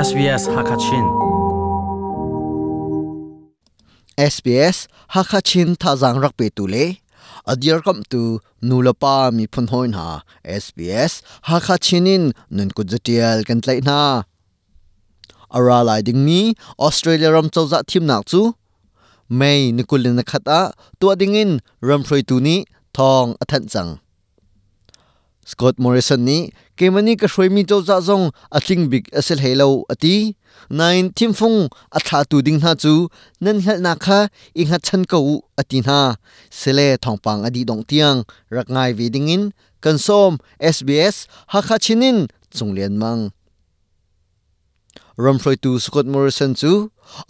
SBS Hakachin SBS Hakachin thazang rakpe tu le adir kam tu nulapa mi phun hoin ha SBS Hakachinin nun ku jatial kan tlai na ara lai ding mi Australia ram chawza thim nak chu mai nikulin na khata tu dingin ram throi tu ni thong athan chang Scott Morrison ni, kemani ka hroi mi chawza zong atling big asel hello ati. Nine tim a tha tu ding na chu nan hel na kha ing ha chan ko ati na. Sele thongpang adi dong tiang, rak ngai vi ding in consom SBS ha kha chinin chunglen mang. Ramfroy tu Scott Morrison chu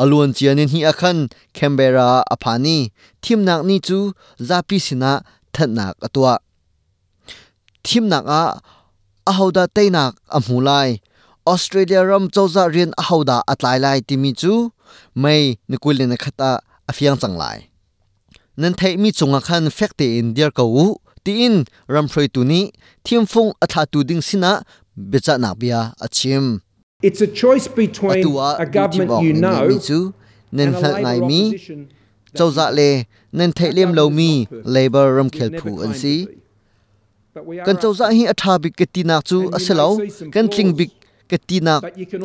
alun chianin hi akhan, Canberra aphani thimnak ni chu, zapi sina ทิมนักอาอาฮาวดาเตนักอามูไลออสเตรเลียรัมเจ้าะเรียนอาฮาวดาอัตไลไลติมิจูไม่นกุลินคตาอาฟียงจังไลนั่นเทมีจงอาคันเฟกเตอินเดียร์กูตีอินรัมฟรอยตุนีทีมฟงอัตาตูดิงสินะเบจานาบียอาชิม It's a choice between a government you know and a Labour เจ้าจะเลนั่นเทเลียมเลามีเลเบอร์รัมเคลพูอันซี kan chawza hi atha bik ke tinak chu aselo see some kan tling bik ke can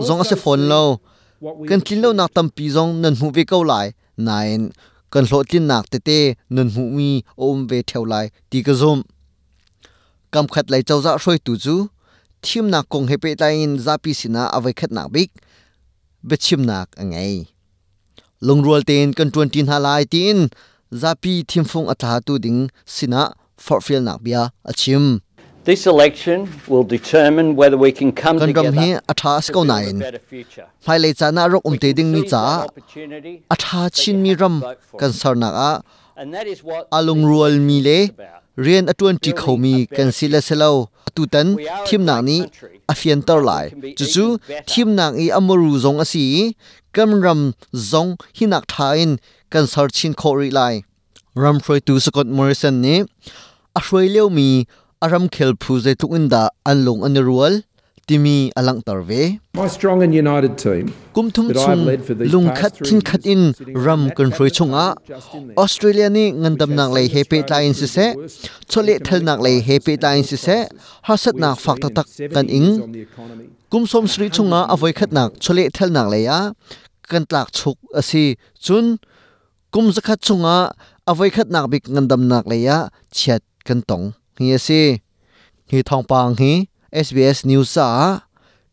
zong also ase phone lo kan tlin lo nak tam pi zong nan hu ve ko lai. Nain kan hlo tin nak te te nan hu mi om ve theu lai. Ti ka zum. Kam khat lai chawza hroi tu chu. Thim nak kong he pe ta in zapi sina avai khat nak bik. Be chim nak angai lungrual ten kan tuan tin halai tin zapi thim phung atha tu ding sina for feel nak bia achim. This election will determine whether we can come kan together hi atha sko nain. a phai le chana rok um te ding mi seize cha. atha chin mi ram kan sar nak a alung rual mi le. rian atun ti khomi kan sila selo tu tan thim nak ni afian tor lai. chu chu thim nak i amuru zong asi kam ram zong hinak thain kan sar chin khori lai ram froi tu scott morrison ni a hroi mi aram khel phu ze tu inda anlung an rual timi alang tarve My strong and united team kum thum chung lung khat thin khat in ram kan hroi chunga australia ni ngandam nak has lei seen he pe Australia ta in through si se chole thel nak lei he pe crisis ta in and si se crisis. Ha sat we nak fak seen tak in tak 70 kan ing kum som sri chunga avoi khat nak chole thel nak le ya kan tlak chuk asi chun kum zakhat chunga avoi khat nak bik ngandam nak le ya chiat kan tong hi asi hi thong pang hi SBS News sa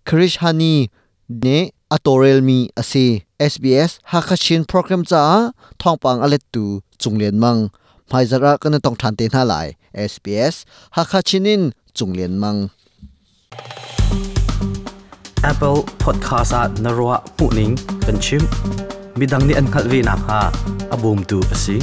Krish Hani ne atorel mi ase SBS Hakachin program cha thong pang alet tu chunglen mang mai zara kan tong than te na lai SBS Hakachinin chunglen mang Apple Podcast at Narwa Puning Kanchim Midang ni an khalvi na ha abum tu asi